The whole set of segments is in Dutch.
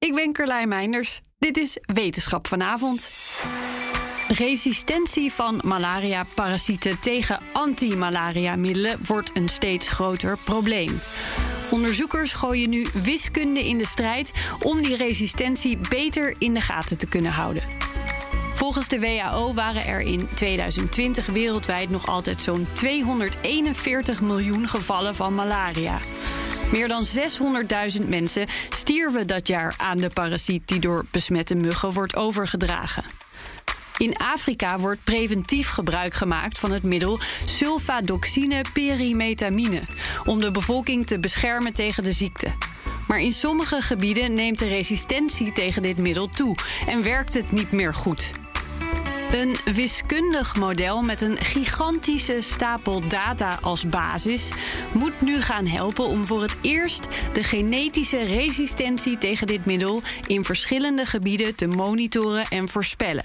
Ik ben Carlijn Meinders. Dit is Wetenschap vanavond. Resistentie van malaria-parasieten tegen anti-malaria-middelen wordt een steeds groter probleem. Onderzoekers gooien nu wiskunde in de strijd om die resistentie beter in de gaten te kunnen houden. Volgens de WHO waren er in 2020 wereldwijd nog altijd zo'n 241 miljoen gevallen van malaria. Meer dan 600.000 mensen stierven dat jaar aan de parasiet die door besmette muggen wordt overgedragen. In Afrika wordt preventief gebruik gemaakt van het middel sulfadoxine perimetamine om de bevolking te beschermen tegen de ziekte. Maar in sommige gebieden neemt de resistentie tegen dit middel toe en werkt het niet meer goed. Een wiskundig model met een gigantische stapel data als basis moet nu gaan helpen om voor het eerst de genetische resistentie tegen dit middel in verschillende gebieden te monitoren en voorspellen.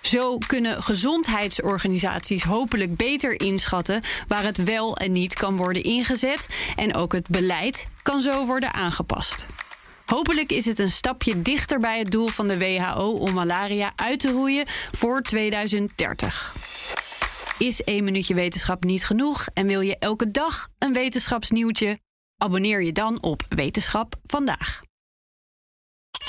Zo kunnen gezondheidsorganisaties hopelijk beter inschatten waar het wel en niet kan worden ingezet en ook het beleid kan zo worden aangepast. Hopelijk is het een stapje dichter bij het doel van de WHO om malaria uit te roeien voor 2030. Is één minuutje wetenschap niet genoeg en wil je elke dag een wetenschapsnieuwtje? Abonneer je dan op Wetenschap vandaag.